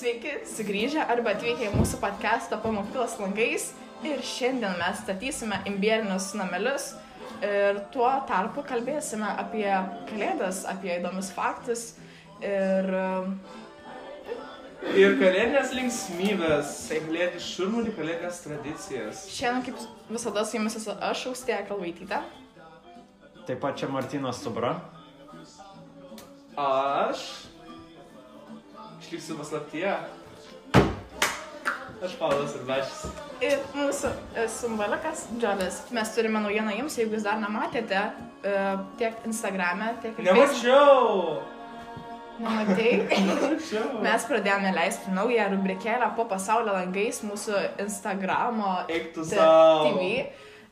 Sveiki, sugrįžę arba atvykę į mūsų podcastą pamokyklos langais. Ir šiandien mes statysime imbierinius namelius. Ir tuo tarpu kalbėsime apie kalėdas, apie įdomius faktus. Ir um, Ir kalėdinės linksmybės, kalėdinės šurmulį, kalėdinės tradicijas. šiandien, kaip visada, su jumis esu aš, Austėja Kalvaitytė. Taip pat čia Martinas Subra. Aš išliksiu paslaptyje. Aš Paulas Arbašys. Ir mūsų e, simbolikas Džolis. Mes turime naujieną jums, jeigu jūs dar nematėte, e, tiek Instagram'e, tiek ir. Nemačiau! Nemačiau. Mes pradėjome leisti naują rubrikėlę po pasaulio langais mūsų Instagramo. TV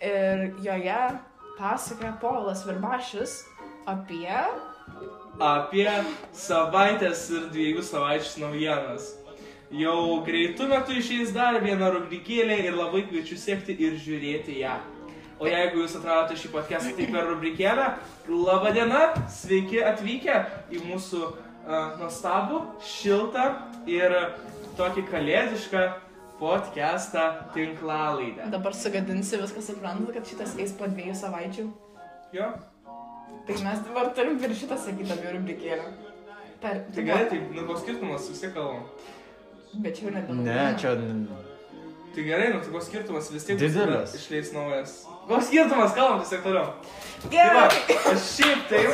ir joje pasakoja Povilas Virbašius apie Apie savaitės ir dviejų savaičių naujienas. Jau greitų metų išeis dar viena rubrikėlė ir labai kviečiu sekti ir žiūrėti ją. O jeigu jūs atradote šį podcastą tik per rubrikėlę, laba diena, sveiki atvykę į mūsų uh, nuostabų, šiltą ir tokį kalėdišką podcastą tinklalaidę. dabar sugadinsi viską suprantat, kad šitas eis po dviejų savaičių. Jo, Tai mes dabar turim per šitą sakyti apie rubrikėlę. Per... tai gerai, tai nu koks skirtumas, visi kalbam. Bet čia jau nebedaug. Ne, čia Tai gerai, nu tai koks skirtumas, vis tiek Didelis. išleis naujas. Koks skirtumas, kalbam tiesiog toliau. Tai Gerai. va, aš šiaip taip,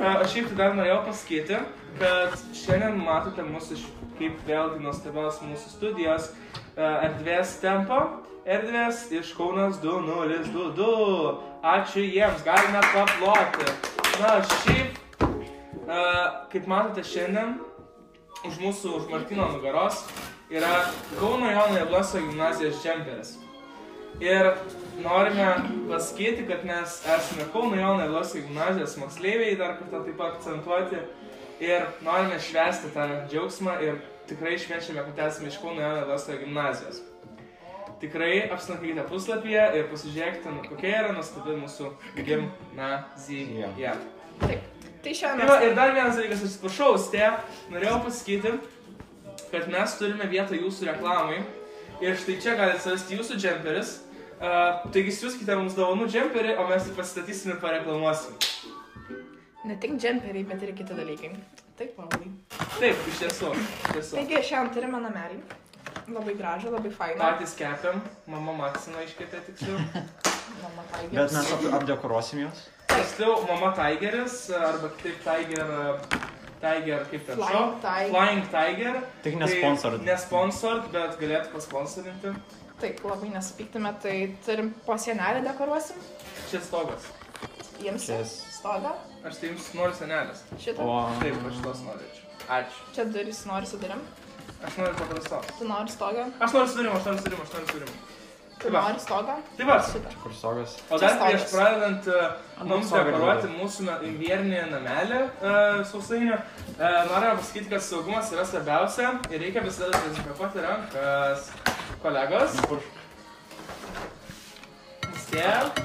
a, aš šiaip tai dar norėjau pasakyti, kad šiandien matote mūsų, iš- kaip vėlgi nuostabios mūsų studijos a, erdvės tempo. Erdvės iš Kaunas 2022. Ačiū jiems, galime paploti. Na, šiaip, a, kaip matote šiandien, už mūsų, už Martino nugaros yra Kauno Jono Jablonskio gimnazijos džemperis. Ir norime pasakyti, kad mes esame Kauno Jono Jablonskio gimnazijos moksleiviai, dar kartą taip pat akcentuoti. Ir norime švęsti tą džiaugsmą ir tikrai švenčiame, kad esame iš Kauno Jono Jablonskio gimnazijos. Tikrai apsilankykite puslapyje ir pasižiūrėkite, nu, kokia yra nuostabi mūsų gimnazija. Yeah. Taip. Tai šiandien Tai ir dar vienas dalykas, atsiprašau, Ste, norėjau pasakyti, kad mes turime vietą jūsų reklamai. Ir štai čia gali atsirasti jūsų džemperis. Uh, taigi siūskite mums dovanų džemperį, o mes jį pasistatysim ir pareklamuosim. Ne tik džemperiai, bet ir kiti dalykai. Taip, Povilai. Taip, iš tiesų. Iš tiesų. Taigi šiandien turime namelį. Labai gražų, labai fainą. Patys kepiam, mama Maksina iškėtė tiksliau. Mama Tiger. Bet mes ap apdekoruosim juos. Tiksliau, mama Tigeris, arba kitaip Tiger, Tiger kaip ten? Tiger. Flying Tiger. Tik nesponsored. Tai Nesponsored, bet galėtų pasponsorinti. Taip, labai nesupyktume, tai turim po sienelį dekoruosim. Čia stogas. Jiems Čia- stogą. Aš tai jums noriu senelės. Šitą. O. Taip, aš tos norėčiau. Ačiū. Čia durys nori sudarim. Aš noriu paprastos. Tu nori stogą. Aš noriu sudurimo, aš noriu sudurimo, aš noriu sudurimo. Tu Tai va. nori stogą. Tai va. Šitą. Kur stogas? O dar prieš pradedant uh, mums dekoruoti mūsų na- invierinį namelį uh, sausainį, uh, norime pasakyti, kad saugumas yra svarbiausia ir reikia visada dezinfekuoti rankas. Kolegos, Kur? vis tiek.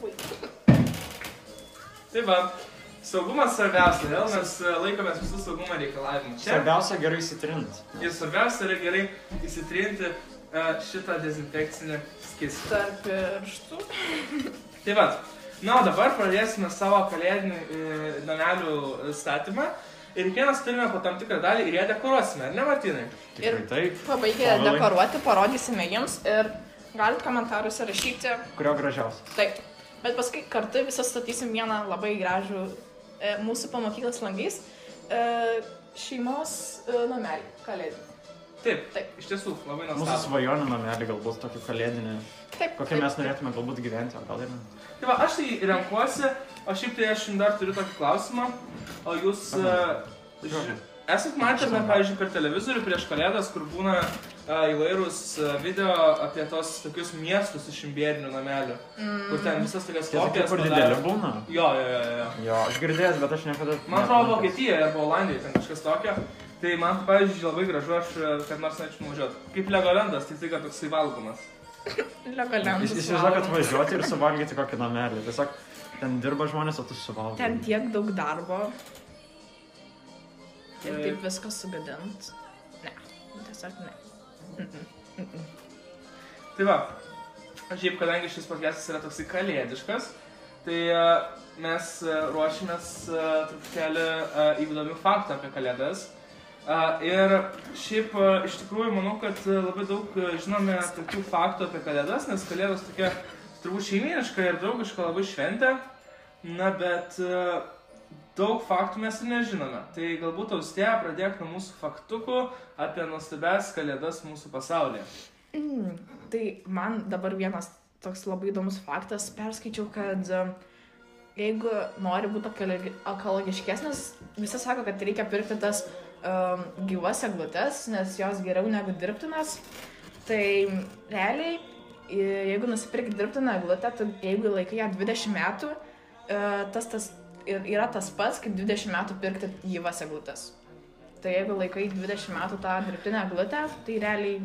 Fui. Tai va, saugumas svarbiausia, vėl mes uh, laikomės visų saugumo reikalavimų. Čia Svarbiausia gerai įsitrint. ir svarbiausia yra gerai įsitrinti uh, šitą dezinfekcinį skistį. Tarp pirštų. Tai va, na o dabar pradėsime savo kalėdinį e, namelių statymą. Ir kiekvienas turime po tam tikrą dalį ir ją dekoruosime, ar ne Martinai? Tikrai taip. Pabaigę dekoruoti, parodysime jums ir galite komentaruose rašyti. Kurio gražiausias? Taip. Bet paskui kartu visą statysim vieną labai gražų e, mūsų pamokyklos langais e, šeimos e, namelį kalėdinį. Taip, Taip. iš tiesų, labai Mūsų nuostabu. svajonių namelį galbūt tokį kalėdinį. Taip. Kokią taip. mes norėtume galbūt gyventi, o gal ir ne. Tai va, aš tai renkuosi, o šiaip tai aš jums dar turiu tokį klausimą. O jūs e, ži- esat matę, pavyzdžiui, per televizorių prieš kalėdas, kur būna e, įvairūs video apie tos tokius miestus iš imbierinių namelių, Mm, kur ten visas tokias kopijas kur dideli būna. Jo, jo, jo, jo. Jo, aš girdėjęs, bet aš niekada... Man atrodo, Vokietijoje arba Olandijoje ten kažkas tokio. Tai man, pavyzdžiui, labai gražu, aš e, kad nors norėčiau nuvažiuoti. Kaip Legolandas, tik tai, kad toksai valgomas. Legaliam. Įs- Įsivaizduok, kad važiuoti ir suvalgyti kokį namelį. Tiesiog ten dirba žmonės, o tu suvalgai. Ten tiek daug darbo. Ir Tai- taip viską sugadint. Ne, tiesiog ne. Tai va, šiaip kadangi šis podcastas yra toksai kalėdiškas, tai e, mes e, ruošimės e, truputėlį įdomių faktų apie kalėdas. Ir šiaip iš tikrųjų manau, kad labai daug žinome tokių faktų apie kalėdas, nes kalėdos tokia turbūt šeiminiška ir draugiška labai šventė. Na, bet daug faktų mes ir nežinome. Tai galbūt austėje pradėk nuo mūsų faktukų apie nuostabes kalėdas mūsų pasaulyje. Mm, tai man dabar vienas toks labai įdomus faktas, perskaičiau, kad e, jeigu nori būti ekologi- ekologiškesnis, visi sako, kad reikia pirkti tas um, gyvas eglutes, nes jos geriau negu dirbtinas. Tai realiai, jeigu nusipirki dirbtiną eglutę, jeigu laikai ją 20 metų, e, tas, tas yra tas pats, kaip 20 metų pirkti gyvas eglutes. Tai jeigu laikai 20 metų tą dirbtinę eglutę, tai realiai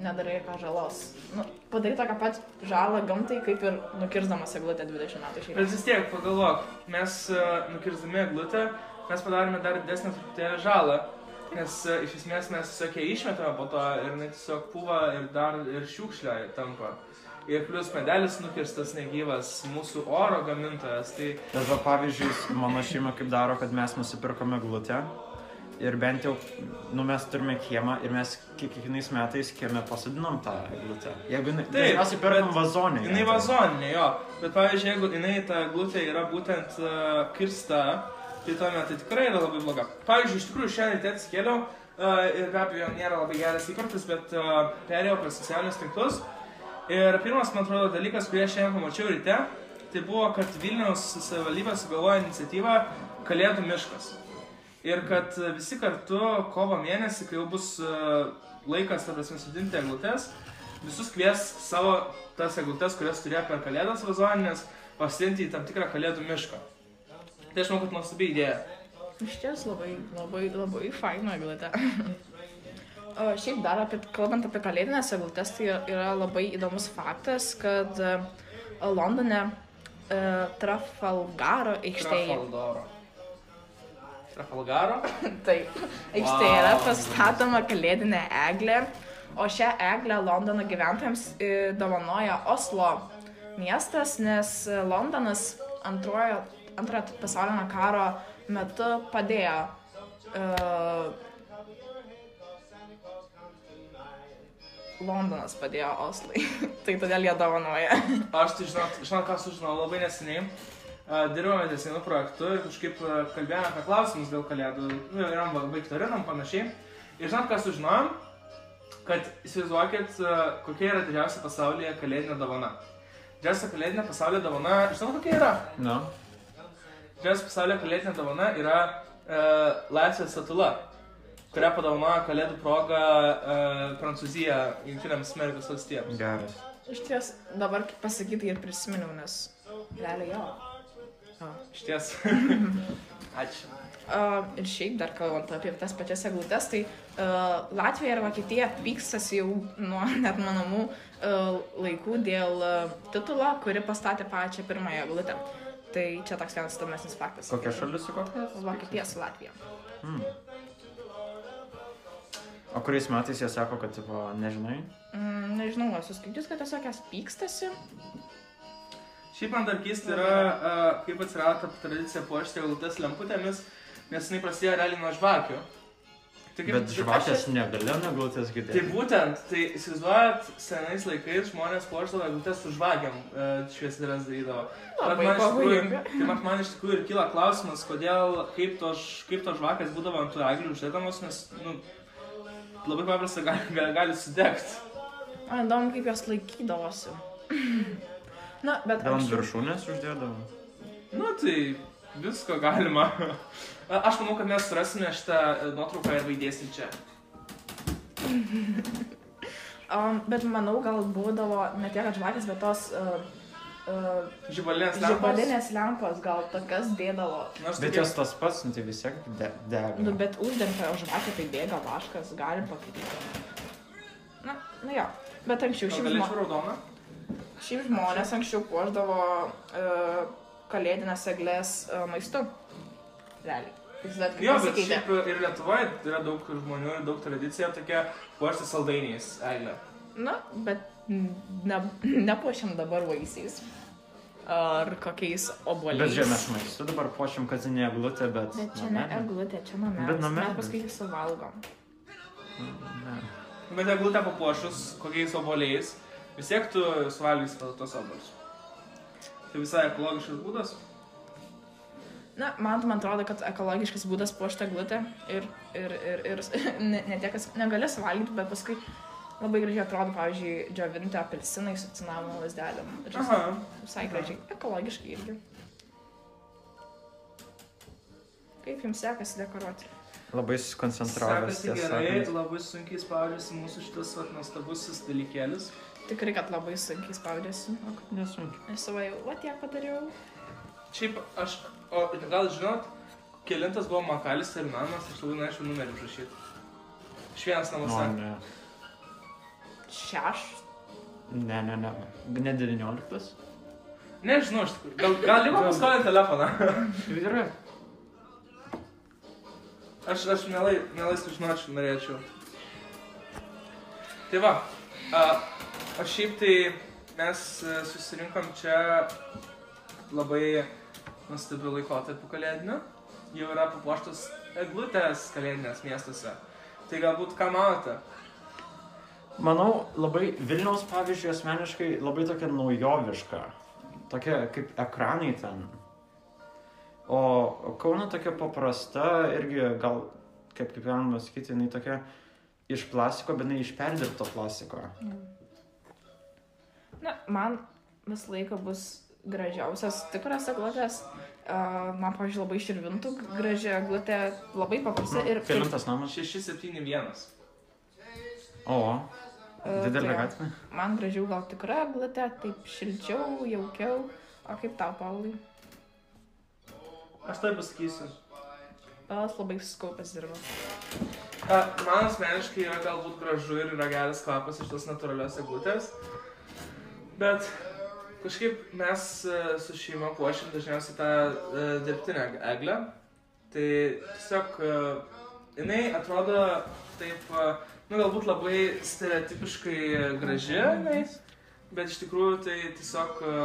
nedarai jokios žalos. Nu, padarai tokią pat žalą gamtai, kaip ir nukirsdamas eglutę 20 metų Bet šeimai. vis tiek, pagalvok, mes uh, nukirzdami eglutę, mes padarėme dar didesnę truputėlį žalą, nes uh, iš esmės mes tiesiog ją išmetame po to ir jinai tiesiog puva ir dar ir šiukšlė tampa. Ir plus medelis nukirstas negyvas, mūsų oro gamintojas, tai Bet va, pavyzdžiui, mano šeima kaip daro, kad mes nusipirkome glutę. Ir bent jau, nu mes turime kiemą ir mes kiekvienais metais kieme pasodinom tą glutę. Jeigu jinai... Taip, Dažniausiai perkam bet vazonį. jinai vazoninė, jo. Bet pavyzdžiui, jeigu jinai ta glutė yra būtent uh, kirsta, tai tuomet tai tikrai yra labai bloga. Pavyzdžiui, iš tikrųjų šiandien tėtis kėliau uh, ir be abejo nėra labai geras įprotis, bet uh, perėjau per socialinius tinklus. Ir pirmas, man atrodo, dalykas, kurį aš šiandien pamačiau ryte, tai buvo, kad Vilniaus savivaldybė sugalvojo iniciatyvą Kalėdų miškas. Ir kad visi kartu kovo mėnesį, kai jau bus e, laikas, ta prasme, sudinti eglutes, visus kvies savo tas eglutes, kurias turėjo per kalėdas vazoninės, pasodinti į tam tikrą kalėdų mišką. Tai aš manau, kad nuostabi idėja. Iš ties labai, labai, labai faina eglutė. O šiaip dar apie, kalbant apie kalėdinės eglutės, tai yra labai įdomus faktas, kad e, Londone e, Trafalgaro aikštėje. Trafalgaro. Trafalgaro? Taip, aikštėje yra Wow. pastatoma kalėdinė eglė, o šią eglę Londono gyventojams e, dovanoja Oslo miestas, nes Londonas antrojo, antrojo pasaulinio karo metu padėjo uh, Londonas padėjo Oslai, tai todėl jie dovanoja. Aš tai žinot, žinot, ką sužinojau labai neseniai. Uh, dirbame ties vienu projektu ir kažkaip uh, kalbėjome apie klausimus dėl kalėdų, nu, įvairiam va- viktorinam panašiai. Ir žinot, ką sužinojom? Kad įsivaizduokit, uh, kokia yra didžiausia pasaulyje kalėdinė dovana. Didžiausia kalėdinė pasaulio dovana, žinot, kokia yra? Nu, Didžiausia pasaulio kalėdinė dovana yra uh, laisvės statula, kurią padovanojo kalėdų proga uh, Prancūzija Junktinėms Amerikos valstijams. geras. Iš ties dabar kaip pasakyti ir prisiminiau, nes realiai jo. O. Iš ties. Ačiū. Uh, ir šiaip dar kalbant apie tas pačias eglutes, tai uh, Latvija ir Vokietija pykstasi jau nuo net manamų uh, laikų dėl uh, titulo, kuri pastatė pačią pirmąją eglutę. Tai čia toks vienas įdomesnis faktas. Kokia šalis su kokia? Vokietija su Latvija. Hmm. O kuriais metais jie sako, kad, tipo, nežinai? Mm, nežinau, esu skaičius, kad tiesiog jas pykstasi. Šiaip man dar keista yra, uh, kaip atsirado ta tradicija puošti eglutes lemputėmis, nes jinai prasidėjo realiai nuo žvakių. Tai kaip- Bet žvakės negalėjo neglutės Tai girdėti. būtent, tai įsivaizduojat, senais laikais žmonės puošdavo eglutes su žvakiam uh, šviesėlės darydavo. Bet man, iš tikrųjų, tai man, man iš tikrųjų ir kyla klausimas, kodėl, kaip tos, kaip tos žvakės būdavo ant tų eglių uždėdamos, nes, nu, labai paprasta gali, gali, gali sudegti. Man įdomu, kaip jos laikydavosi. Na, bet Gal ant viršūnės uždėdavo? Nu, tai visko galima. A- Aš manau, kad mes surasime šitą e, nuotrauką ir vaidėsim čia. Um, bet manau, gal būdavo ne tiek žvakės, bet tos uh, uh, Žibalinės lempos. žibalinės lempos, gal tokias dėdavo. Nors Bet tokie- jos tas pats, nu, tai vis tiek de dega. Nu, bet uždengta žvakė, tai bėga vaškas, galim padaryti. Na, nu jo. Bet anksčiau šiaip, galėčiau žmo... raudoną? šiaip žmonės anksčiau puoždavo uh, kalėdinės eglės uh, maistu. Realiai. Tai Jo, bet šiaip ir Lietuvoje yra daug žmonių ir daug tradicija tokia puošti saldainiais eglę. Na, bet ne, nepuošiam dabar vaisiais. Ar kokiais oboliais. Bet žemės maistu dabar puošiam kazinę eglutę, bet... Bet čia ne eglutė, čia namelis. Bet namelis. Mes paskui suvalgom. Ne. Bet eglutę papuošus kokiais oboliais, vis tiek tu suvalgysi tos obolius. Tai visai ekologiškas būdas. Na, man, man atrodo, kad ekologiškas būdas puošti eglutę ir, ir, ir, ir ne, ne tiek, kas negali suvalgyti, bet paskui labai gražiai atrodo, pavyzdžiui, džiovinti apelsinai su cinamono lasdelėm. Aha. visai gražiai. Ekologiškai irgi. Kaip jums sekasi dekoruoti? Labai susikoncentravęs. Sekasi tiesą gerai, sakant. labai sunkiai spaudžiasi mūsų šitas vat, nuostabusis dalykėlis. Tikrai, kad labai sunkiai spaudėsi. Nesunkiai. Aš savo jau, va tiek padariau. Šiaip aš, o gal žinot, kilintas buvo Makalis ir namas, aš labai norėčiau numerį užrašyti. Iš vienas namuose. ne. Šeš. Ne, ne, ne. Ne 19. Nežinau, iš tikrųjų. Gal, gal liko paskolinti telefoną. Gerai. Aš, aš mielai, mielai sužinočiau, norėčiau. Tai va, a, o šiaip tai mes e, susirinkom čia labai nuostabių laikotarpių kalėdinių. Jau yra papuoštos eglutės kalėdinės miestuose. Tai galbūt ką manote? Manau, labai Vilniaus, pavyzdžiui, asmeniškai labai tokia naujoviška. Tokia kaip ekranai ten. O Kauno tokia paprasta, irgi gal, kaip, kaip galima sakyti, jinai tokia iš plastiko, bet jinai iš perdirbto plastiko. Na, man visą laiką bus gražiausias tikras eglutės. Uh, man, pavyzdžiui, labai širvintų graži eglutė, labai paprasta ir... Kelintas namas. 671. O, didelė tai gatvė. Man gražiau gal tikra eglutė, taip šilčiau, jaukiau. O kaip tau, Paulai? Aš tai pasakysiu. Paulas labai suskaupęs dirba. Man asmeniškai yra galbūt gražu ir yra geras kvapas iš tos natūralios eglutės. Bet kažkaip mes e, su šeima puošim dažniausiai tą e, dirbtinę eglę. Tai tiesiog e, jinai atrodo taip, nu galbūt labai stereotipiškai graži, jinai, bet iš tikrųjų tai tiesiog e,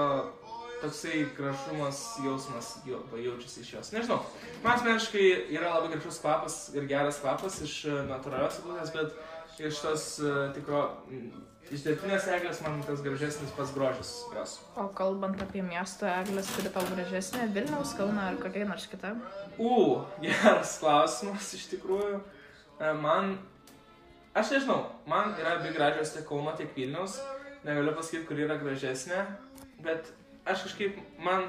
toksai gražumas, jausmas jau, jaučiasi iš jos. Nežinau, man asmeniškai yra labai gražus kvapas ir geras kvapas iš e, natūralios eglutės, bet iš tos e, tikro, iš dirbtinės eglės man tas gražesnis pats grožis jos. O kalbant apie miesto eglės, kuri tau gražesnė, Vilniaus, Kauna ar kokia nors kita? U, geras klausimas iš tikrųjų. Man, aš nežinau, man yra abi gražios tiek Kauno, tiek Vilniaus. Negaliu pasakyti, kur yra gražesnė, bet aš kažkaip, man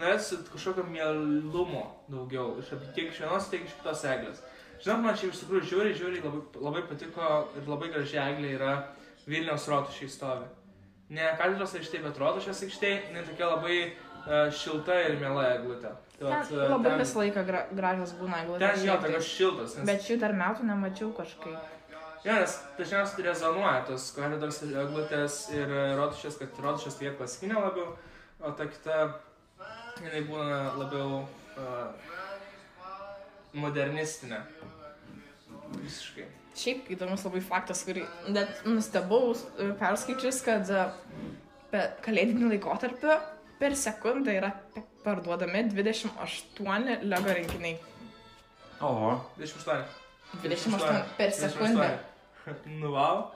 norėtųsi kažkokio mielumo daugiau. Iš abi- tiek iš vienos, tiek iš kitos eglės. Žinot, man čia iš tikrųjų žiūri, žiūri, labai, labai patiko ir labai graži eglė yra Vilniaus rotušiai stovi. Ne katedros aikštėje, bet rotušės aikštėje, jinai tokia labai uh, šilta ir miela eglutė. Vat, Ten e, labai ten- visą laiką gra gražios būna eglutės. Ten jo, tokios šiltos. Nes, Bet šių dar metų nemačiau kažkaip. Jo, nes dažniausiai rezonuoja tos katedros eglutės ir rotušės, kad rotušės tai klasikinė labiau, o ta kita, jinai būna labiau uh, modernistinė. Visiškai. Šiaip įdomus labai faktas, kurį net nustebau e, perskaičius, kad e, per kalėdinį laikotarpį per sekundę yra parduodami 28 LEGO rinkiniai. Oho, 28. 28 per sekundę. Nu, wow.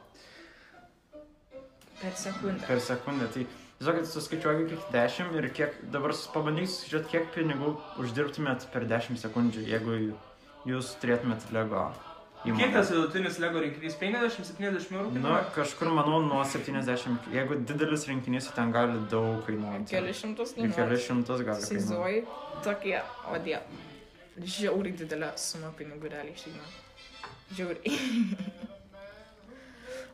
Per sekundę. per sekundę. Tai Žinokit, suskaičiuokit kiek 10 ir kiek dabar pabandysiu skaičiuoti, kiek pinigų uždirbtumėt per 10 sekundžių, jeigu jūs turėtumėt Lego. įmonę. Kiek tas vidutinis Lego rinkinys? 50-70 eurų? Nu, kainuoja? kažkur manau nuo 70, jeigu didelis rinkinys, tai ten gali daug kainuoti. Keli šimtus Ir keli kainuoja. šimtus gali kainuoti. Įsivaizduoji, tokie, o die. Žiauriai didelė suma pinigų realiai išeina. Žiauriai.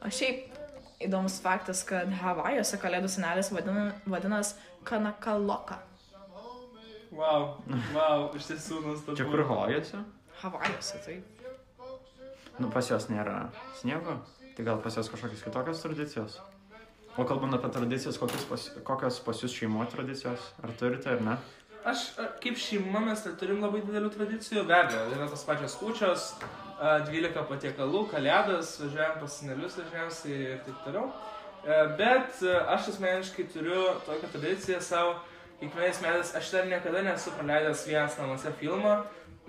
o šiaip įdomus faktas, kad Havajuose kalėdų senelis vadina, vadinas Kanakaloka. Wow, wow, iš tiesų nuostabu. Čia kur Havajuose? Havajuose, tai. Nu, pas juos nėra sniego, tai gal pas juos kažkokios kitokios tradicijos. O kalbant apie tradicijas, kokios pas, kokios pas jūs šeimoje tradicijos? Ar turite ar ne? Aš kaip šeima mes turim labai didelių tradicijų, be abejo, yra tos pačios kūčios, 12 patiekalų, kalėdas, važiuojam pas senelius dažniausiai ir taip toliau. Bet aš asmeniškai turiu tokią tradiciją savo, kiekvienais metais aš dar niekada nesu praleidęs vienas namuose filmą,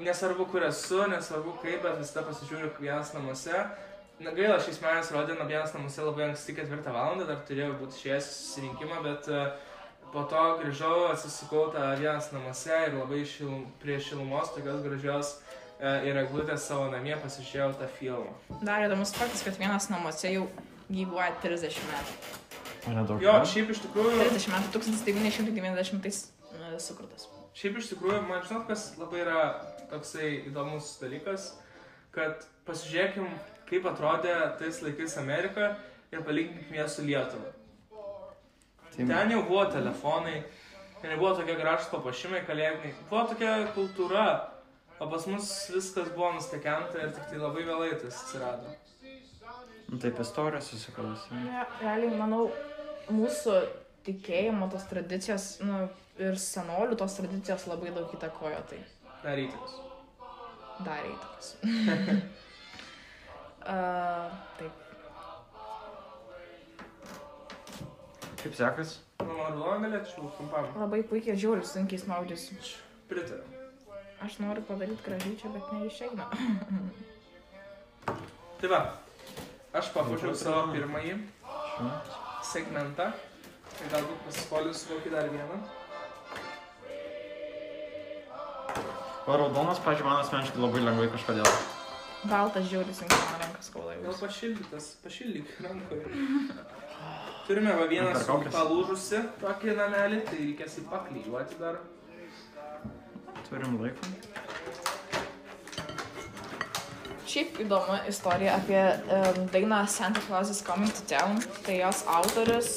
nesvarbu kur esu, nesvarbu kaip, bet visada pasižiūriu vienas namuose. Na gaila, šiais metais rodė nuo vienas namuose labai anksti ketvirtą valandą, dar turėjau būti išėjęs susirinkimą, bet po to grįžau, atsisukau tą vienas namuose ir labai šil, prie šilumos tokios gražios ir eglutės savo namie pasižiūrėjau tą filmą. Dar įdomus faktas, kad vienas namuose jau gyvuoja 30 metų. O nedaug. Jo, šiaip iš tikrųjų, 30 metų 1990 e, sukurtas. šiaip iš tikrųjų, man žinot, kas labai yra toksai įdomus dalykas, kad pasižiūrėkim, kaip atrodė tais laikais Amerika ir palyginkim ją su Lietuva. Tai Ten jau buvo telefonai, ten jau buvo tokie gražus papuošimai kalėdiniai, buvo tokia kultūra, o pas mus viskas buvo nustekenta ir tik tai labai vėlai tas atsirado. Nu, taip istorija susiklausė. Ne, realiai, manau, mūsų tikėjimo tos tradicijos, nu, ir senolių tos tradicijos labai daug įtakojo, tai Dar įtikas. darė įtakos. uh, taip. Kaip sekas? Nu, man rulo galėčiau trumpam. Labai puikiai žiūriu, sunkiai spaudžiasi. Pritariu. Aš noriu padaryti gražyčią, bet neišeina. Tai va, aš papuošiau savo pirmąjį segmentą. Ir galbūt pasiskolinsiu kokį dar vieną. O raudonas, pažiūrėjau, man asmeniškai labai lengvai kažkodėl. Baltas žiūri, sunkiai man rankas skauda. Gal pašildytas, pašildyk rankoje. Turime va vieną Per su kaukes. palūžusi tokį namelį, tai reikės jį paklyjuoti dar. Turim laiko. Šiaip įdomu istorija apie um, dainą Santa Claus is Coming to Town. Tai jos autorius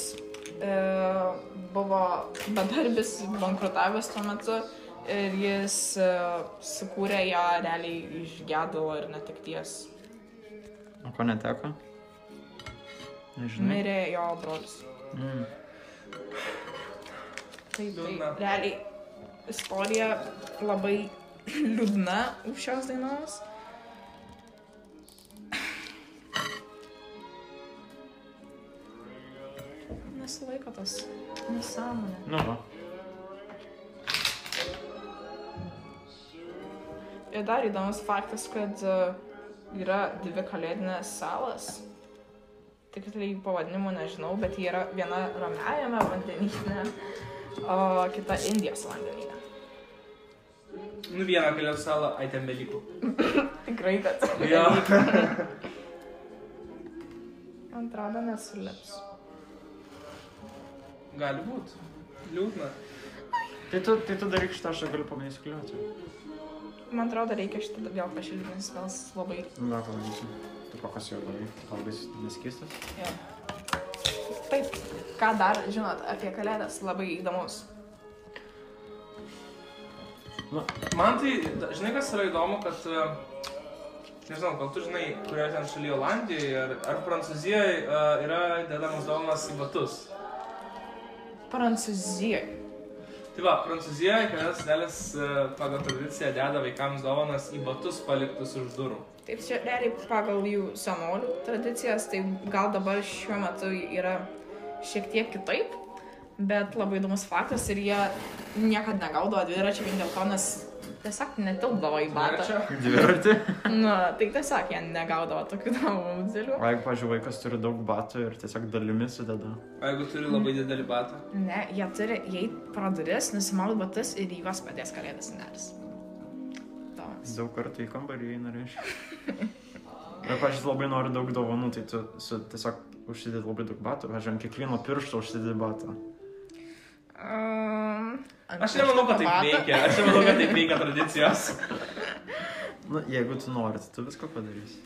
uh, buvo bedarbis, bankrutavęs tuo metu ir jis uh, sukūrė ją realiai iš gedulo ir netekties. O ko neteko? Nežinai. Mirė jo brolis. Mm. Tai, tai Liūdna. realiai istorija labai liūdna už šios dainos. Nesilaiko tas nesąmonė. Nu, va. Ir dar įdomus faktas, kad e, yra dvi kalėdinės salas. Tikrai pavadinimų nežinau, bet jie yra viena ramiajame vandenyne, o kita Indijos vandenyne. Nu vieną kalėdų salą, ai ten belikų. Tikrai, bet. Jo. Man atrodo, nesulips. Gali būt. Liūdna. Tai tu, tai tu daryk šitą, aš galiu pabandyti kliuoti. Man atrodo, reikia šitą vėl pašildyti, nes vėl labai... Dar pabandysiu. Tu kokios jo darai? Kalbais neskistas? Jo. Taip, ką dar žinot apie kalėdas, labai įdomus. Man tai, žinai kas yra įdomu, kad, e, nežinau, gal tu žinai, kurioje ten šalyje Olandijoje ar, ar Prancūzijoje uh, yra dedamas dovanas į batus. Prancūzijoje. Tai va, Prancūzijoje kalėdas senelis uh, pagal tradiciją deda vaikams dovanas į batus paliktus už durų. Taip, čia realiai pagal jų senolių tradicijas, tai gal dabar šiuo metu yra šiek tiek kitaip, bet labai įdomus faktas ir jie niekada negaudavo dviračio vien dėl to, nes tiesiog netilpdavo į batą. Dviratį. Na, tai tiesiog jie negaudavo tokių dovanų didelių. O jeigu, pažiūrėjau, vaikas turi daug batų ir tiesiog dalimis sudeda. O jeigu turi labai didelį batą. Ne, jie turi įeiti pro duris, nusimauti batus ir į juos padės kalėdas senelis. Dovanas. Daug kartų į kambarį eina, reiškia. Ir, pažiūrėjau, labai nori daug dovanų, tai tu su, tiesiog užsidedi labai daug batų. Ant kiekvieno piršto užsidedi batą. Um, Aš nemanau, kad taip veikia. Aš nemanau, kad taip veikia tradicijos. Na, jeigu tu nori, tu viską padarysi.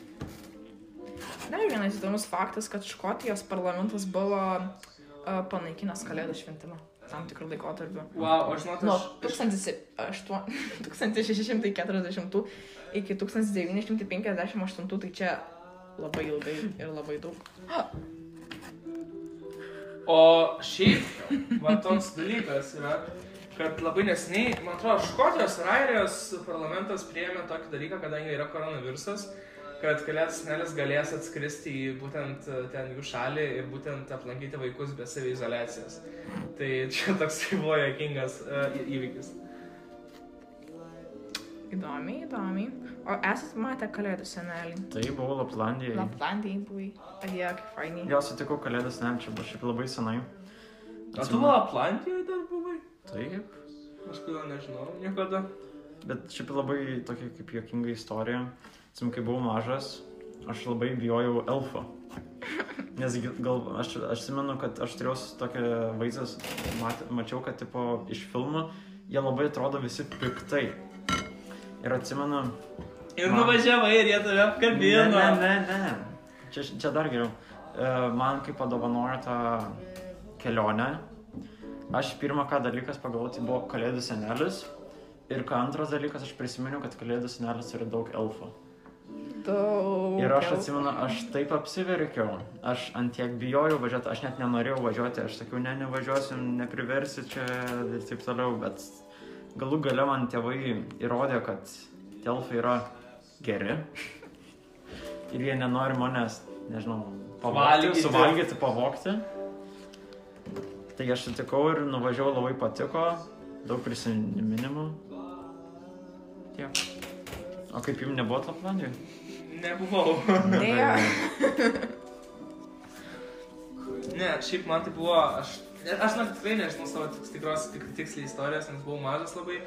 Dar vienas įdomus faktas, kad Škotijos parlamentas buvo uh, panaikinęs kalėdų šventimą tam tikrų laikotarpių. Wow, aš žinot, Nuo aš... 1800 1640 iki 1958, tai čia labai ilgai ir labai daug. O šiaip, va toks dalykas yra, kad labai nesiniai, man atrodo, Škotijos ir Airijos parlamentas priėmė tokį dalyką, kadangi yra koronavirusas, kad kalėdų senelis galės atskristi į būtent e, ten jų šalį ir būtent aplankyti vaikus be savizolacijos. Tai čia toks buvo jokingas uh, įvykis. Įdomiai, įdomiai. O esat matę kalėdų senelį? Tai buvo Laplandijai. Laplandijai buvai. Adėjo, kaip fainiai. Jo, sutikau kalėdas, ne, čia buvo šiaip labai senai. O tu Laplandijoje dar buvai? Taip. Aš kodėl nežinau, niekada. Bet šiaip labai tokia kaip jokinga istorija. Atsimenu, kai buvau mažas, aš labai bijojau elfo. Nes gal, aš, aš atsimenu, kad aš turėjau tokią vaizdą, mat, mačiau, kad tipo, iš filmų jie labai atrodo visi piktai. Ir atsimenu, Ir Man- nuvažiavai ir jie tave apkabino. Ne, ne, ne, ne. Čia, čia dar geriau. E, Man kaip padovanojo tą kelionę, aš pirmą ką dalykas pagalvojau, tai buvo kalėdų senelis. Ir ką antras dalykas, aš prisiminiau, kad kalėdų senelis turi daug elfų. Daug. Ir aš atsimenu, aš taip apsiverkiau, aš ant tiek bijojau važiuoti, aš net nenorėjau važiuoti, aš sakiau, ne, nevažiuosim, nepriversi čia ir taip toliau, bet galų gale man tėvai įrodė, kad tie elfai yra geri ir jie nenori manęs, nežinau, pavogti, Valgyti. suvalgyti, pavogti. Tai aš sutikau ir nuvažiavau, labai patiko, daug prisiminimų. Tiek. O kaip jums nebuvo Laplandijoje? Nebuvau. Dėja. Ne, šiaip man tai buvo, aš, aš net tikrai nežinau savo tikros tik, tiksliai istorijos, nes buvau mažas labai,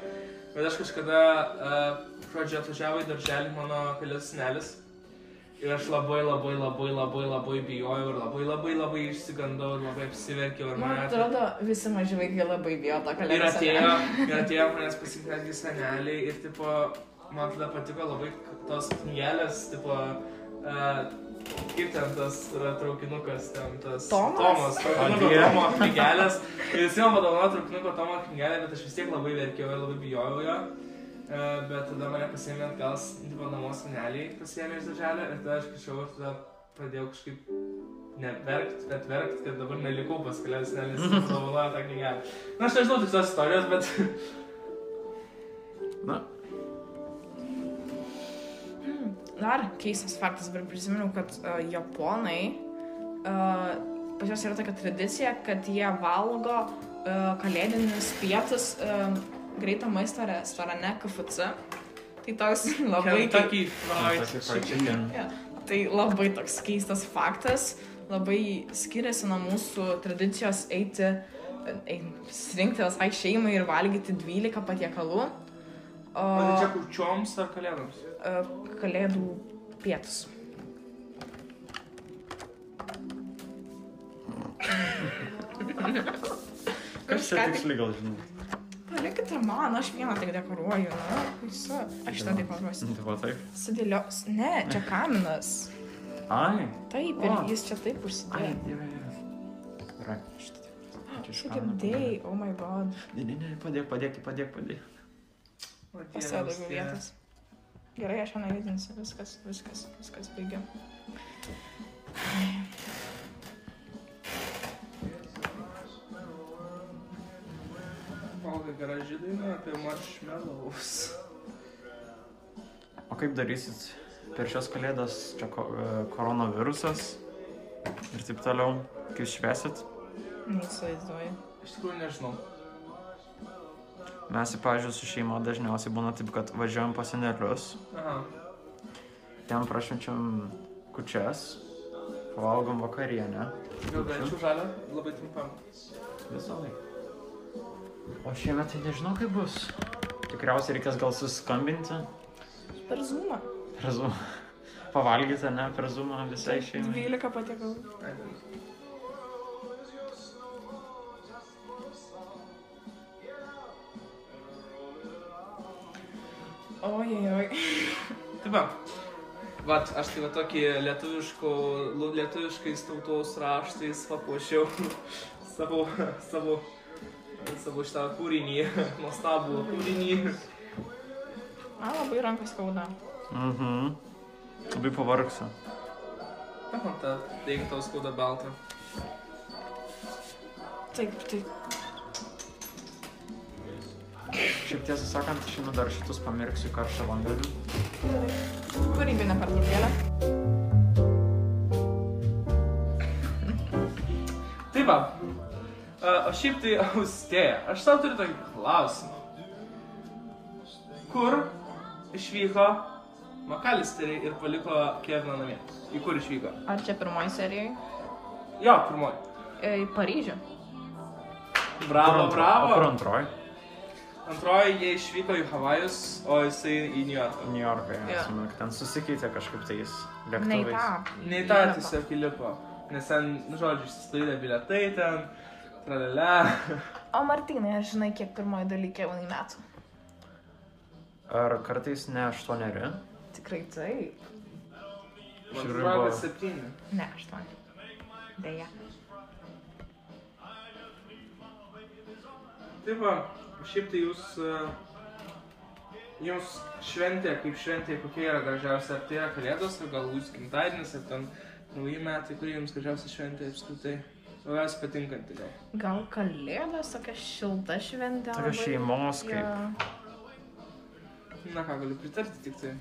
bet aš kažkada uh, pradžioje atvažiavo į darželį mano kalėdų senelis ir aš labai labai labai labai labai bijojau ir labai labai labai išsigandau ir labai apsiverkiau ir Man atrodo, visi maži vaikai labai bijo to Ir kalėdų atėjo, senelio. ir atėjo manęs pasitikti netgi seneliai ir, tipo, man tada patiko labai tos knygelės, tipo, uh, kaip ten tas yra traukinukas, ten tas... Tomas? Tomas, traukinuko. Tomo knygelės. Jis man padovanojo traukinuko Tomo knygelę, bet aš vis tiek labai verkiau ir labai bijojau jo. Uh, bet tada mane pasėmė atgal, s- tipo, namo seneliai pasėmė iš darželio ir tada aš grįžau ir tada pradėjau kažkaip ne verkt, bet verkt, kad dabar nelikau pas kalėdus, nes jis dovanojo tą knygelę. Na, aš nežinau tikslios istorijos, bet... Na, Dar keistas faktas, dabar prisiminiau, kad uh, japonai, uh, pas juos yra tokia tradicija, kad jie valgo uh, kalėdinius pietus uh, greito maisto restorane KFC. Tai toks labai... Kentucky Fried Chicken. Ja, tai labai toks keistas faktas, labai skiriasi nuo mūsų tradicijos eiti, eiti surinkti visai šeimai ir valgyti 12 patiekalų. O O tai čia kurčioms ar kalėdoms? e, kalėdų pietus. kas čia tiksliai gal žinau? Palikite man, aš vieną tik dekoruoju. Na, visu. Aš šitą dekoruosiu. Tai va taip. Sudėlios. Ne, čia kaminas. Ai. Taip, ir O. jis čia taip Ai, užsidėjo. dieve. Gerai. Čia iš Čia kamino gimdėjai, oh my god. Ne, ne, ne, padėk, padėk, padėk, padėk. O, Pas Dievas, save daugiau vietos. Gerai, aš jau nejudinsiu. Viskas, viskas, viskas baigia. Olga graži daina apie marshmallows. O kaip darysit per šios kalėdas, čia ko, e, koronavirusas ir taip toliau, kaip švesit? Neįsivaizduoju. Iš tikrųjų nežinau. Mes, pavyzdžiui, su šeima dažniausiai būna taip, kad važiuojam pas senelius, Aha. ten prašvenčiam kučias, valgom vakarienę. Gal galėčiau žalę? Labai trumpam. Visą laiką. O šiemet tai nežinau kaip bus. Tikriausiai reikės gal suskambinti Per zoomą. per zoom. Pavalgyti, ne, per zoomą visai šeimai. 12 patiekalų. Ojoj, oj. Tai va. Vat, aš tai va tokį lietuviško, lietuviškais tautos raštais papuošiau savo, savo, savo šitą kūrinį, nuostabų kūrinį. Man labai rankas skauda. Mhm. Labai pavargsiu. Man ta, jeigu tau skauda balta. Taip, taip. Šiaip tiesą sakant, šiandien dar šitus pamirksiu karštą vandenį. Kūrybinė pertraukėlė. Tai va. A, O šiaip tai austėja. Aš tau turiu tokį klausimą. Kur išvyko Makalisteriai ir paliko Keviną namie? Į kur išvyko? Ar čia pirmoji serija? Jo, pirmoji. Į Paryžių. Bravo, O kur bravo. antroji? Antroji jie išvyko į Havajus, o jisai į New Yorką. New Yorką, Jo. yeah. yeah. ten susikeitė kažkaip tais Ne į lėktuvais. tą. Tiesiog įlipo. Nes ten, nu, žodžiu, išsisklaidė biletai ten, tralele. O Martynai, aš žinai, kiek pirmoji daly Kevinai metų. Ar kartais ne aštuoneri? Tikrai taip. Žiūriu, atrodo, buvo- kad septyni. Ne, aštuoni. Deja. Taip, šiaip tai jūs, e, jums šventė, kaip šventė, kokia yra gražiausia, ar tai yra kalėdos, ar gal jūsų gimtadienis, ar ten nauji metai, kurie jums gražiausia šventė apskritai. Labiausiai patinkanti gal. Gal kalėdos, tokia šilta šventė. Tokia šeimos kaip. Jo. Na ką, galiu pritarti tik tai.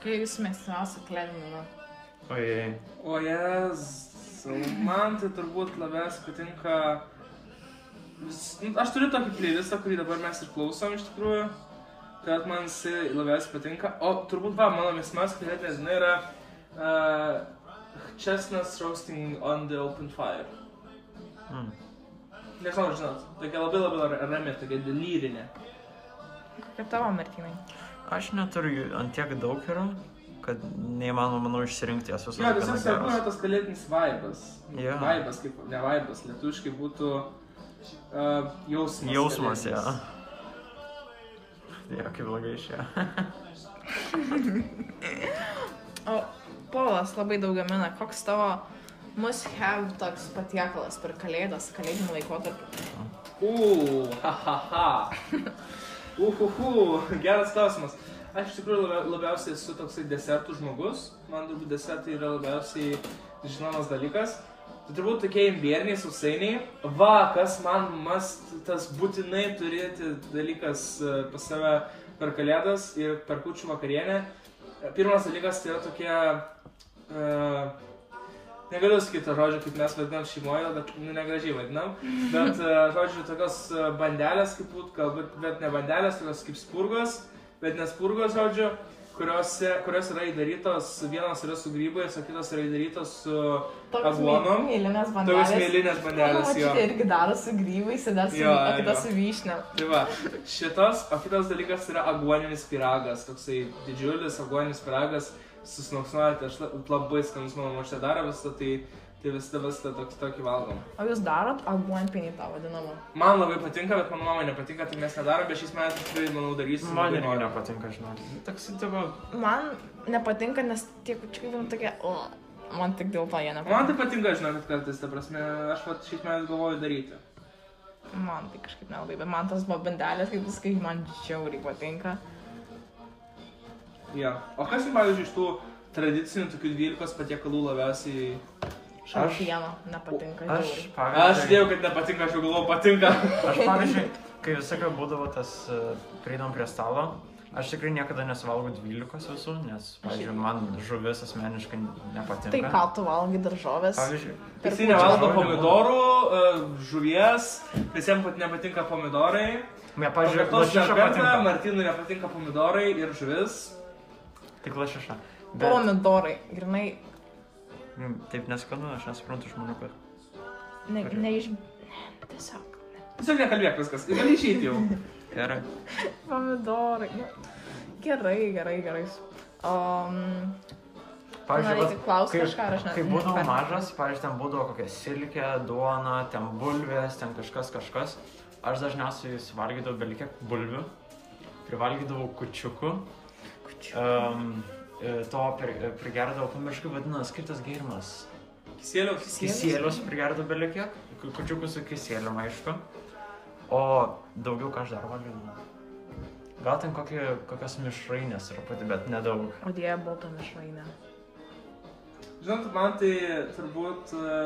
Kai jūs mėgstamiausia kalėdinė. Ojei. O jas, man tai turbūt labiausiai patinka... Nu, aš turiu tokį playlistą, kurį dabar mes ir klausom iš tikrųjų, kad man jisai labiausiai patinka. O turbūt va, mano mėgstamiausia kalėdinė diena yra uh, Chestnuts roasting on the open fire. Mm. Nežinau, žinot, tokia labai labai ra- rami, tokia lyrinė. Kaip tavo Martynai? Aš neturiu jų ant tiek daug yra, kad neįmanoma, manau, išsirinkti jas visus. Tiesiog svarbu yra tas kalėdinis vaibas. Jo. Vaibas, kaip ne vaibas, lietuviškai būtų uh, jausmas. Jausmas, kalėdinis. ja. Ja, kaip blogai išėjo. O Polas labai daug gamina. Koks tavo must have toks patiekalas per kalėdas, kalėdinį laikotarpį? Uuu, ha ha ha. Uhuhu, geras klausimas. Aš iš tikrųjų labia, labiausiai esu toksai desertų žmogus. Man turbūt desertai yra labiausiai žinomas dalykas. Tai turbūt tokie imbieriniai sausainiai. Va, kas man mast, tas būtinai turėti dalykas e, pas save per kalėdas ir per kučių vakarienę. E, Pirmas dalykas tai yra tokie... Uh, Negaliu sakyti to žodžio, kaip mes vadinam šeimoje, bet nu, negražiai vadinam. Bet, žodžiu, tokios bandelės, kaip būt, galbūt, bet ne bandelės, tokios kaip spurgos, bet ne spurgos, žodžiu, kuriuose, kurios yra įdarytos, vienos yra su grybais, o kitos yra įdarytos su aguonom. Tokios bandelės. mėlynės bandelės, jo. Čia irgi daro su grybais ir dar su, Jo, o kita jo. su vyšne. Tai va, šitas, o kitas dalykas yra aguoninis piragas, toksai didžiulis aguoninis piragas, susnoksnuojate, aš la- labai skanus mano močiutė daro visą, tai, tai visada visą tokį, tokį valgom. O jūs darot aguonpinį tą vadinamą? Man labai patinka, bet mano mamai nepatinka, tai mes nedarom, bet šiais metais tikrai, manau, darysim. Man irgi nepatinka, žinok. Toks, tavo... Man nepatinka, nes tie kučiukai man tokie, o, man tik dėl to jie Man nepatinka. tai patinka, žinokit, kartais, ta prasme, aš vat šiais metais galvoju daryti. Man tai kažkaip nelabai, bet man tas buvo bandelės, kaip viskai man žiauriai patinka. Ja. O kas jums, pavyzdžiui, iš tų tradicinių tokių 12 patiekalų labiausiai... Šaltieno nepatinka. Aš. Aš pavyzdžiui... dėjau, kad nepatinka, aš jau galvoju, patinka. Aš, pavyzdžiui, kai visokio būdavo tas, e, prieinam prie stalo, aš tikrai niekada nesuvalgau 12 visų, nes, pavyzdžiui, man žuvis asmeniškai nepatinka. Tai ką tu valgai daržovės? Pavyzdžiui, Visi nevalgo pomidorų, e, žuvies, visiems pat nepatinka pomidorai. ne, pavyzdžiui, lašiša patinka. Martynui nepatinka pomidorai ir žuvis. Tik lašiša. Bet Pomidorai, grinai, taip neskanu, aš nesuprantu žmonių, kad... ne, Gerai. ne iš... Tiesiog. Tiesiog nekalbėk viskas, gali išeiti jau. Gerai. Pomidorai. Nu, gerai, gerai, gerai. Um, Pavyzdžiui, klausti kai- kažką, aš ne- Kai būdavau ne- mažas, pavyzdžiui, ten būdavo kokia silkė, duona, ten bulvės, ten kažkas kažkas. Aš dažniausiai suvalgydavau belikė bulvių, privalgydavau kučiukų, um, to pri, prigerdavau, pamirškai vadinasi, kaip tas gėrimas. Kisėliau, Kisėlius prigerdavau belikė, kučiukų su kisėliu, aišku. O daugiau ką aš dar valgydavau. Gal ten kokie, kokios mišrainės truputį, bet nedaug. o dėja balta mišrainė. Žinot, man tai turbūt... e,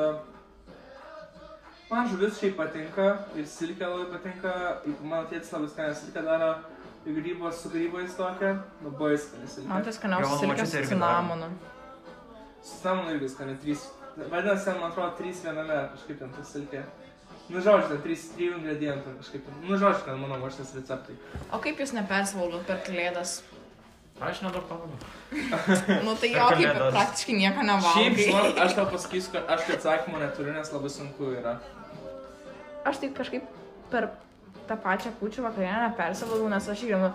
Man žuvis šiaip patinka, ir silkė labai patinka, ir mano tėtis labai skanę silkę daro, ir grybos su grybais tokia, labai skanė silkė. Man Jo, skaniausias močiutė su cinamonu. Su samonu irgi skanė, trys. Vadinasi, man atrodo, trys viename kažkaip ten ta silkė. Nu, žodžiu, ten trys, trijų ingredientų kažkaip. Nu, žodžiu, ten mano močiutės receptai. O kaip jūs nepersivalgot per kalėdas? Aš nedaug pavalgau. Nu tai jo, kaip praktiškai nieko Šiaip, nevalgai. žinok, aš tau pasakysiu, kad aš tai atsakymų neturiu, nes labai sunku yra. Aš tai kažkaip per tą pačią kūčių vakarienę persivalgau, nes aš irgi, nu,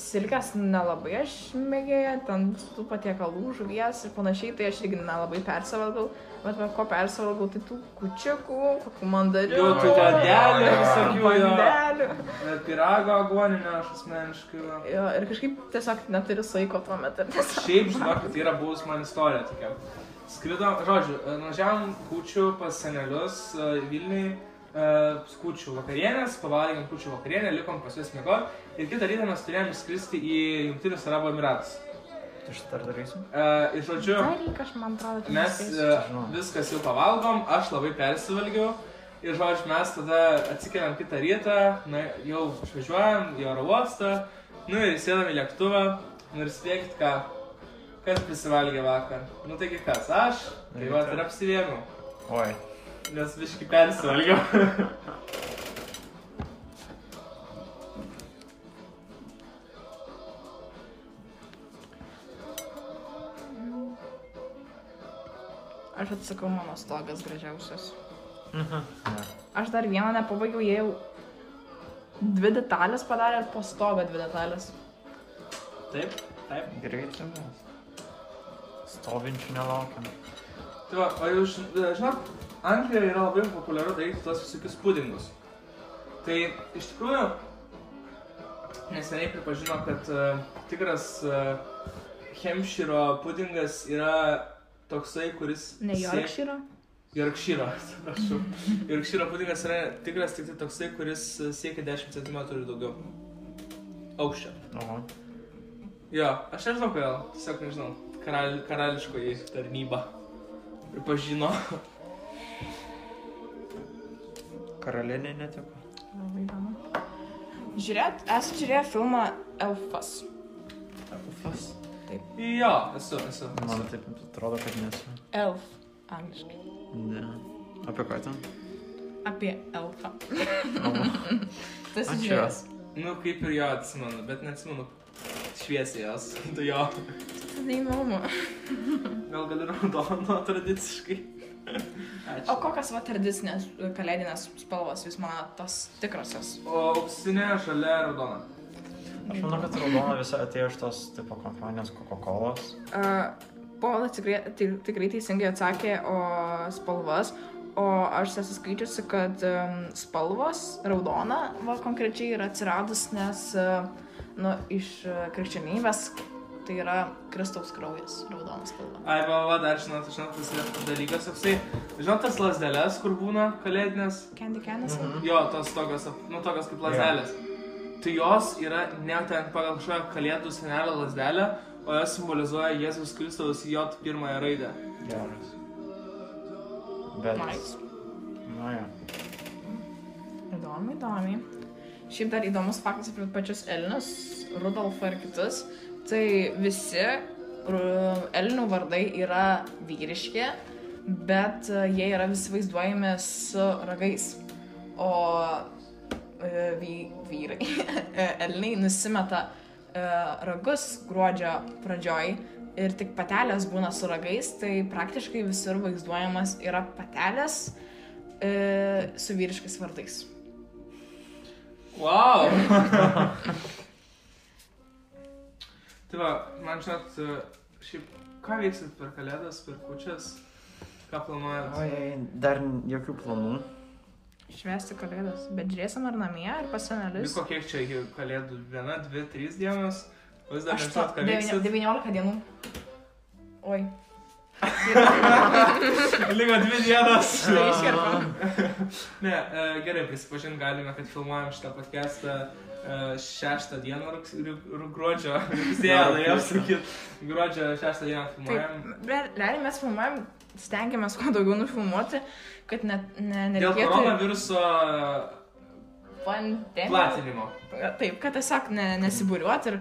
silkės nelabai aš mėgėja, ten tų patiekalų, žuvies ir panašiai, tai aš irgi nelabai persivalgau. Bet va, ko persivalgau, tai tų kučiukų, kokių mandarių. Jo, tų bandelių visokių, jo. bandelių. Bet pirago agoninio aš asmeniškai. Jo, ir kažkaip tiesiog neturiu saiko tuo metu. Šiaip, žinok, tai yra buvus man istorija tokia. Skridom, žodžiu, nuvažiavom kūčių pas senelius e, Vilniui, kūčių vakarienės, pavalgėm kūčių vakarienę, likom pas juos mėgoti ir kitą rytą mes turėjom skristi į Junktinius Arabų Emiratus. Tu šitą ar darysi? E, Ir žodžiu, mes e, viskas jau pavalgom, aš labai persivalgiau. Ir žodžiu, mes tada atsikeliam kitą rytą, na, jau išvažiuojam į oro uostą, nu ir sėdam į lėktuvą, nu ir spėkit ką, kas prisivalgė vakar. Nu taigi kas, aš, tai va ir apsivėmiau, Oi. Nes viški persivalgiau. Aš atsakau, mano stogas gražiausias. Mhm. Ne. Aš dar vieną nepabaigiau, jie jau dvi detalės padarė ir po stogą dvi detalės. Taip, taip. Greitai mes. Stovinčių nelaukiam. Tai va, o jūs, ži- žinot, Anglijoje yra labai populiaru daryti tos visokius pudingus. Tai iš tikrųjų, neseniai pripažino, kad uh, tikras uh, Hemšyro pudingas yra toksai, kuris... Ne siek- Yorkshire? Yorkshire, atsiprašau. Yorkshire pudingas yra tikras tik tai toksai, kuris uh, siekia 10 cm ir daugiau. Aukščio. Oho. Jo, aš nežinau kodėl, tiesiog nežinau. Karal, karališkoji tarnyba pripažino. Karalienė netiko. Labai įdomu. Žiūrėt, esu žiūrėję filmą Elfas. Elfas. Jo, esu, esu. Man esu. taip atrodo, kad nesu. Elf. Angliškai. Ne. Apie ką ten? Apie elfą. Ačiū. žiūrėjęs. Nu, kaip ir jo atsimenu, bet neatsimenu šviesiai jos. Tu jo. Tai įdomu. Gal gali raudono tradiciškai. Ačiū. O kokios va tradicinės kalėdinės spalvos jūs manote tos tikrosios? O auksinė, žalia, raudona. Aš manau, kad raudona visa atėjo iš tos tipo kompanijos Coca-Cola. Uh, Polas tikrai, tik- tikrai teisingai atsakė, o spalvas. O aš esu skaičiusi, kad um, spalvos, raudona, va konkrečiai yra atsiradus, nes uh, nu, iš krikščionybės tai yra Kristaus kraujas, raudona spalva. Ai, va, va, dar žinot, žinot, tas dalykas toksai. Žinot, tas lasdelės, kur būna kalėdinės? Candy canas? Mhm. Jo, tos tokios, nu, tokios kaip lasdelės. Tai jos yra ne ten pagal kažkokią kalėdų senelio lasdelę, o jos simbolizuoja Jėzus Kristaus J pirmąją raidę. Geras. Bet. Nice. Na, ja. Įdomu, įdomu. Šiaip dar įdomus faktas apie pačius Elnius, Rudolfą ir kitus. Tai visi Elnių vardai yra vyriški, bet e, jie yra visi vaizduojami su ragais. O e, vy, vyrai, e, Elniai nusimeta ragus gruodžio pradžioj ir tik patelės būna su ragais, tai praktiškai visur vaizduojamas yra patelės su vyriškais vardais. Wow! tai va, man žinot, šiaip, ką veiksit per kalėdas, per kučias, ką planuojat? Oi, dar jokių planų. Švesti kalėdas. Bet žiūrėsim ar namie, ar pas senelius. Liko kiek čia iki kalėdų? Viena, dvi, trys dienos? Vis dar nežinot, ką veiksit? 19 dienų. Oi. Liko dvi dienas. Tai iškerpam. Ne, e, gerai, prisipažinti galime, kad filmuojam šitą podcastą šeštą dieną gruodžio. Rugsėjo, norėjau sakyti. Gruodžio šeštą dieną filmuojam. Bet realiai mes filmuojam, stengiamės kuo daugiau nufilmuoti, kad net ne, Dėl nereikėtų... koronaviruso pandemijos. platinimo. Taip, kad tiesiog ne, nesibūriuot ir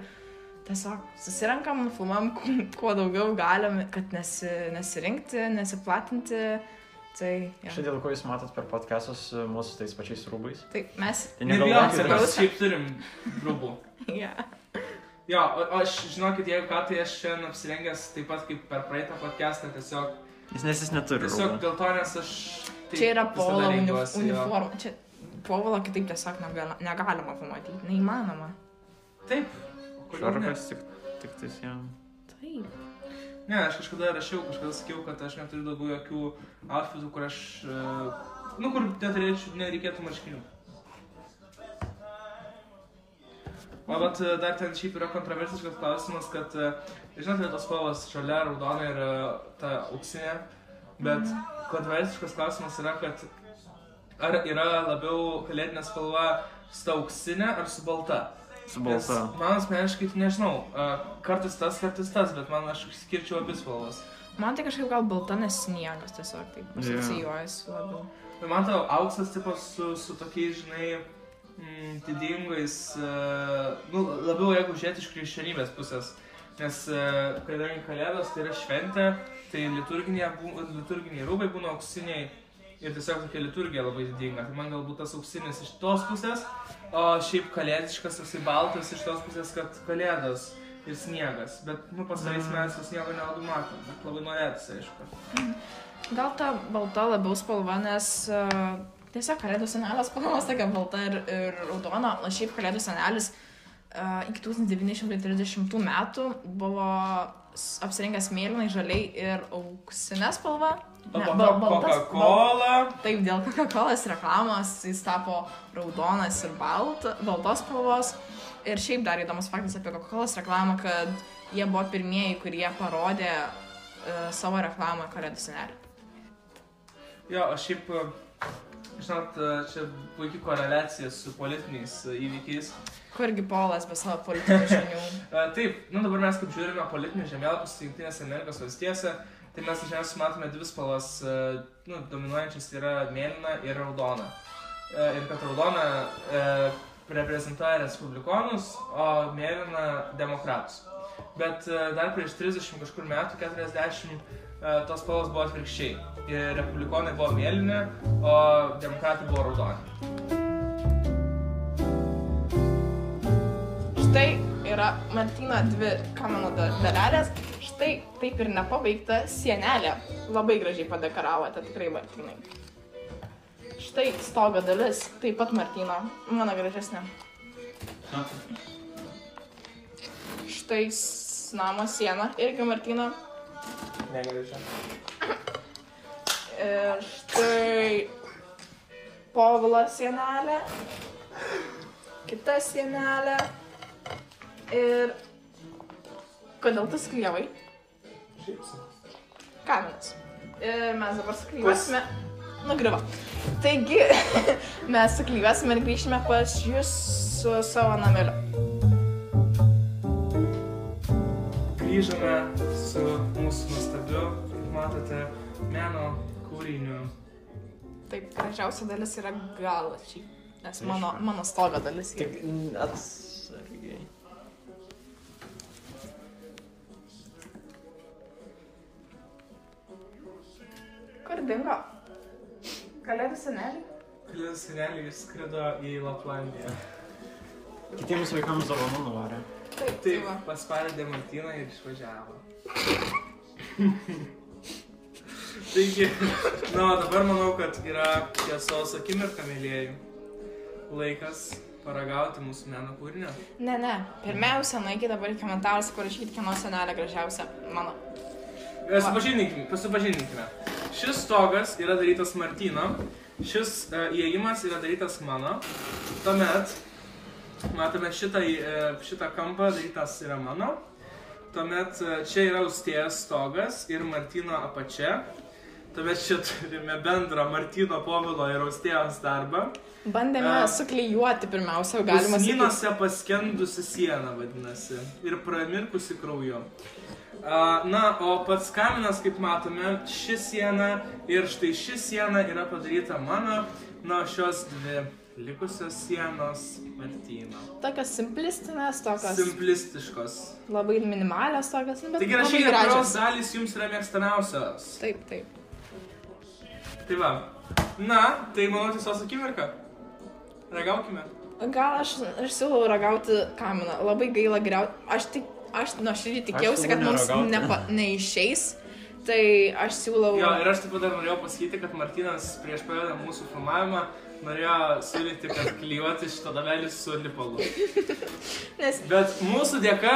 tiesiog susirenkam, nufilmuojam kuo- kuo daugiau galim, kad nesi, nesirinkti, nesiplatinti. Tai, ja. Štai dėl ko jūs matot per podcastus e, mūsų tais pačiais rūbais. Taip, mes. Tai Nebijok, negalvokit, kad mes šiaip turim rūbų. Ja. Jo, o, o aš žinokit, jeigu ką, tai aš šiandien apsirengęs taip pat kaip per praeitą podcastą, tiesiog, jis nes jis neturi tiesiog rūbų. dėl to, nes aš... taip Čia yra jo. uniforma. Čia povalo kitaip tiesiog negalima, negalima pamatyti. Neįmanoma. Taip. Šarkas tik, tik tais jam. Taip. Ne, aš kažkada rašiau, kažkada sakiau, kad aš neturiu daugiau jokių outfitų, kur aš... e, Nu, kur neturėčiau, nereikėtų marškinių. O bet e, dar ten šiaip yra kontroversiškas klausimas, kad, e, žinote, tos spalvos žalia, raudona ir ta auksinė, bet kontroversiškas klausimas yra, kad ar yra labiau kalėdinė spalva su auksinė ar su balta. Su Nes balta. Man asmeniškai, tai nežinau, a, kartais tas, kartais tas, bet man aš skirčiau abis spalvas. Man tai kažkaip gal balta nes sniegas tiesiog taip Jo. asocijuojasi labiau. Ir man tau auksas tipas su, su tokiais, žinai, mm, didingais, uh, nu, labiau jeigu žiūrėti iš krikščionybės pusės. Nes uh, kadangi kalėdos tai yra šventė, tai liturginiai rūbai būna auksiniai ir tiesiog tokia liturgija labai didinga. Tai man galbūt tas auksinis iš tos pusės, o šiaip kalėdiškas, toksai baltas iš tos pusės, kad kalėdos ir sniegas. Bet, nu, pasarais mes vis sniego nelabai matom, bet labai norėtųsi, aišku. Gal ta balta labiau spalva, nes uh, tiesiog kalėdų senelės spalvos tokia balta ir, ir raudona, o šiaip kalėdų senelis uh, iki 1930 metų buvo apsirengęs mėlynai, žaliai ir auksinė spalva. Coca-Cola. Taip, dėl Coca-Cola reklamos jis tapo raudonas ir balta, baltos spalvos. Ir šiaip dar įdomus faktas apie Coca-Cola reklamą, kad jie buvo pirmieji, kurie parodė uh, savo reklamą kalėdų senelį. Jo, aš šiaip, e, žinot, e, čia puikiai koreliacija su politiniais įvykiais. Kurgi Polas be savo politinių žinių. Taip, nu dabar mes kaip žiūrime politinius žemėlapius Junktinėse Amerikos valstijose, tai mes dažniausiai matome dvi spalvas, e, nu, dominuojančias yra mėlyna ir raudona. E, Ir kad raudona e, reprezentuoja respublikonus, o mėlyna demokratus. Bet dar prieš 30 kažkur metų, 40, e, tos spalvos buvo atvirkščiai. Ir republikonai buvo mėlyni, o demokratai buvo raudoni. Štai yra Martino dvi kamino da- dalelės. Štai taip ir nepabaigta sienelė. Labai gražiai padekaravote, tikrai Martinai. Štai stogo dalis, taip pat Martino, mano gražesnė. Štai namo siena, irgi Martino. Negražia. Ir štai povilo sienelė. Kita sienelė. Ir kodėl tu sklyjavai? Kaminas. Ir mes dabar sklyvasime. Nugrivo. Taigi, mes suklyvasime ir grįšime pas jūs su savo nameliu. Grįžome su mūsų nuostabiu, kaip matote, meno kūriniu. Taip, gražiausia dalis yra galačiai. Nes mano, mano stogo dalis yra. Tik Kur dingo? Kalėdų senelį? Kalėdų seneliai išskrido į Laplandiją. Kitiems vaikams dovanų nuvarė. Taip, Taip, va. paspaudė Martyną ir išvažiavo. Taigi, na, o dabar manau, kad yra tiesos akimirka, mėlyjeji. Laikas paragauti mūsų meno kūrinio. Ne, ne. Pirmiausia, nueikite dabar į komentarus, parašykite, kieno senelė gražiausia. Mano. Pasipažinkime, pasipažinkime. Šis stogas yra darytas Martyno, šis uh, įėjimas yra darytas mano. Tuomet matome šitą, e, šitą kampą darytas yra mano. tuomet e, čia yra austėjas stogas ir Martino apačia. Tuomet čia turime bendrą Martino povilo ir austėjos darbą. Bandėme A. suklyjuoti pirmiausia, galima sakyti. Pusnynuose paskendusi siena vadinasi ir pramirkusi krauju. Na, o pats kaminas, kaip matome, ši siena ir štai ši siena yra padaryta mano, na, o šios dvi likusios sienos Martino. Tokios simplistinės, tokios Simplistiškos. labai minimalios, tokios, nu, bet Taigi rašykite, kurios dalys jums yra mėgstamiausios. Taip, taip. Tai va. Na, tai mano tiesos akimirka. Ragaukime. Gal aš, aš siūlau ragauti kaminą. Labai gaila geriau. Aš tik, aš nuo širdį tikėjausi, kad mums nepa, neišeis. Tai aš siūlau. Jo, ir aš taip pat dar norėjau pasakyti, kad Martinas prieš pradedant mūsų filmavimą norėjo siūlyti, kad klyjuoti šitą davelį su lipalu. Nes Bet mūsų dėka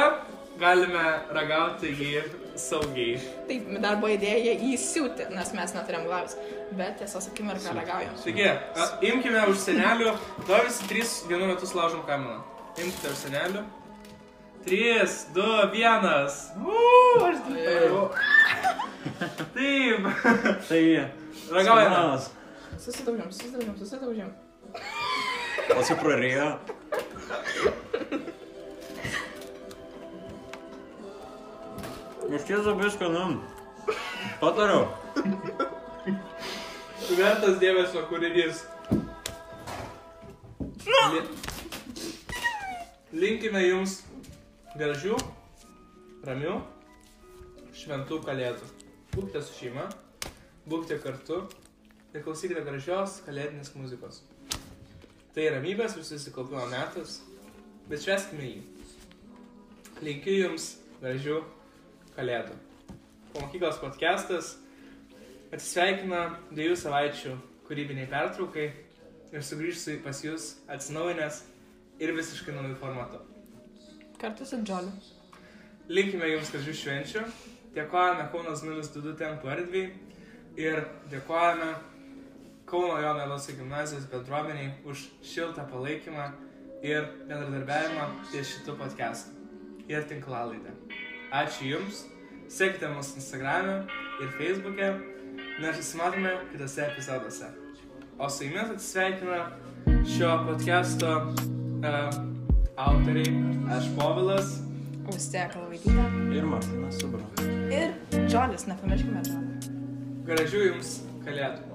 galime ragauti jį saugiai. taip, darbo idėja įsiūti, nes mes neturėjom glavės. Bet tiesos akimirką ragaujam. Taigi, imkime už senelių, dabar visi trys vienu metu laužom kaminą. Imkite už senelių. Trys, du, vienas. Uuu, aš taip padariau. Taip. Tai... Ragaujame. Smalas. Susidaužim, susidaužim, susidaužim. Atsiprarėjo. Iš tiesų viską, nu. Patariu. Vertas dėmesio kūrinys. Li- Linkime jums gražių, ramių, šventų kalėdų. Būkite su šeima, būkite kartu ir klausykite gražios kalėdinės muzikos. Tai ramybės ir susikaupimo metas, bet šveskime jį. Linkiu jums gražių kalėdų. Po mokyklos podcastas atsisveikina dviejų savaičių kūrybiniai pertraukai ir sugrįžsiu pas jūs atsinaujinęs ir visiškai naujų formatų. Kartu su Džoliu. Linkime jums gražių švenčių, dėkojame Kaunas 022 tempo erdviai ir dėkojame Kauno Jono Eloso gimnazijos bendruomeniai už šiltą palaikymą ir bendradarbiavimą ties šitų podcastų ir tinklalaidę. Ačiū Jums, sekite mus Instagram'e ir Facebook'e, mes susimatome kitose epizoduose. O su jumis atsisveikina šio podcast'o uh, autoriai, aš Povilas. Austėja Kalvaitytė. Ir Martinas Subra. Ir Džolis, nepamirškime Džolio. Gražių Jums kalėdų.